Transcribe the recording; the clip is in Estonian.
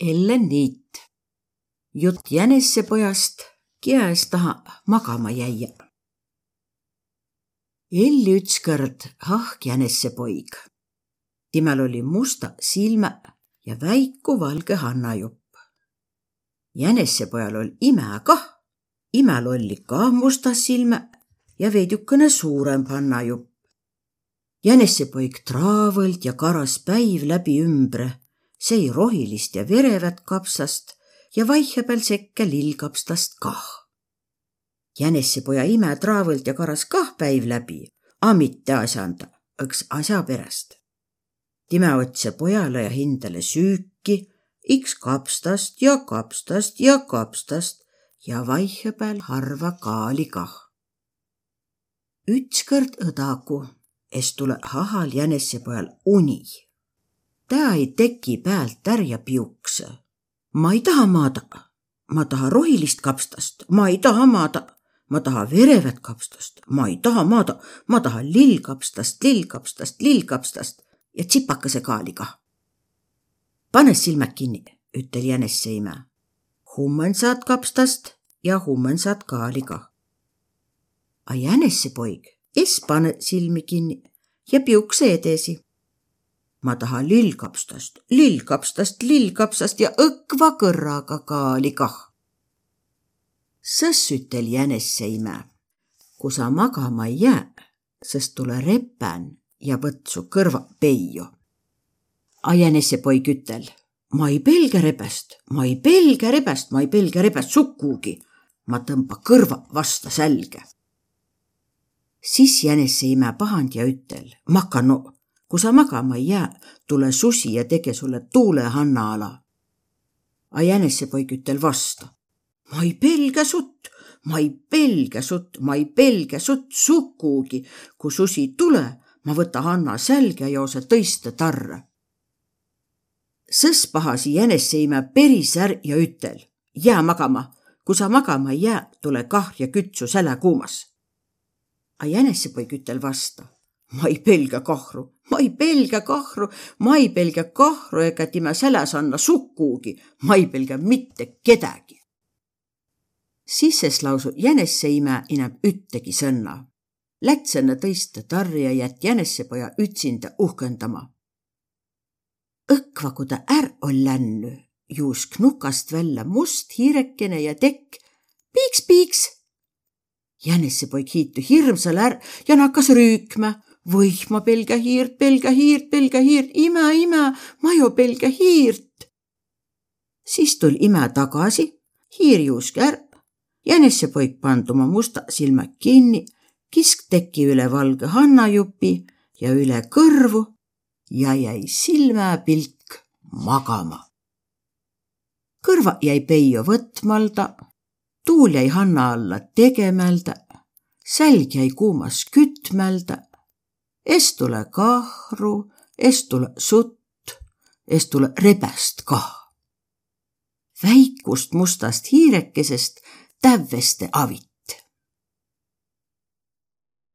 Ellen Niit. jutt jänesepojast, kiäes taha magama jäia. Elli ütskõrd hahk jänesepoig. Timel oli musta silmä ja väiku valge hannajupp. jänesepojal oli ime kah, imel oli ka musta silmä ja veidukene suurem hannajupp. jänesepoig traavõlt ja karas päiv läbi ümbre sõi rohilist ja verevat kapsast ja vaihapääl sekka lillkapstast kah. jänessepoja ime traavõlt ja karas kah päiv läbi, a mitte asjanda, õks asja pärast. time otse pojale ja hindale süüki, iks kapstast ja kapstast ja kapstast ja vaihapääl harva kaali kah. ütskõrd õdagu, es tule hahal jänesepojal uni tä ei teki päält ärja piukse. ma ei taha maada, ma taha rohilist kapstast, ma ei taha maada, ma taha verevat kapstast, ma ei taha maada, ma taha lillkapstast, lillkapstast, lillkapstast ja tsipakese kaali kah. pane silmad kinni, ütel jänesse ime. hummen saad kapstast ja hummen saad kaali kah. A jänesse poig, es pane silmi kinni ja piukse edasi ma tahan lillkapstast, lillkapstast, lillkapsast ja õkva kõrraga kaali kah. sõss ütel jänesse ime, kui sa magama ei jää, sest tule repän ja võtt su kõrva peio. A jänesse poig ütel, ma ei pelga rebest, ma ei pelga rebest, ma ei pelga rebest sukugi. ma tõmba kõrva vasta sälge. siis jänesse ime pahand ja ütel, ma hakkan no kui sa magama ei jää, tule susi ja tege sulle tuulehanna ala. A jänesepoig ütel vasta. ma ei pelga sut, ma ei pelga sut, ma ei pelga sut sukugi. kui susi tule, ma võta Hanna sälge ja joose tõiste tarre. sõs pahasi jäneseime päris är ja ütel, jää magama, kui sa magama ei jää, tule kah ja kütsu säle kuumas. A jänesepoig ütel vasta ma ei pelga kahru, ma ei pelga kahru, ma ei pelga kahru ega tema säles anna sukugi, ma ei pelga mitte kedagi. sisses lausu jänesse ime ineb üttegi sõnna. Lätsena tõista tarja jät jänessepoja ütsinda uhkendama. õkva, kui ta är on lännu, juusk nukast välja must hiirekene ja tekk piiks-piiks. jänessepoeg hiitu hirmsal är ja nakkas rüükma võih, ma pelga hiirt, pelga hiirt, pelga hiirt, ime, ime, ma ju pelga hiirt. siis tul ime tagasi, hiir juusk ära, jänessepoik pand oma musta silmad kinni, kisk teki üle valge hannajupi ja üle kõrvu ja jäi silmapilk magama. kõrva jäi Peio võtmalda, tuul jäi hanna alla tegemälda, sälg jäi kuumas kütmälda es tule kahru, es tule sutt, es tule rebäst kah. väikust mustast hiirekesest tävveste avit.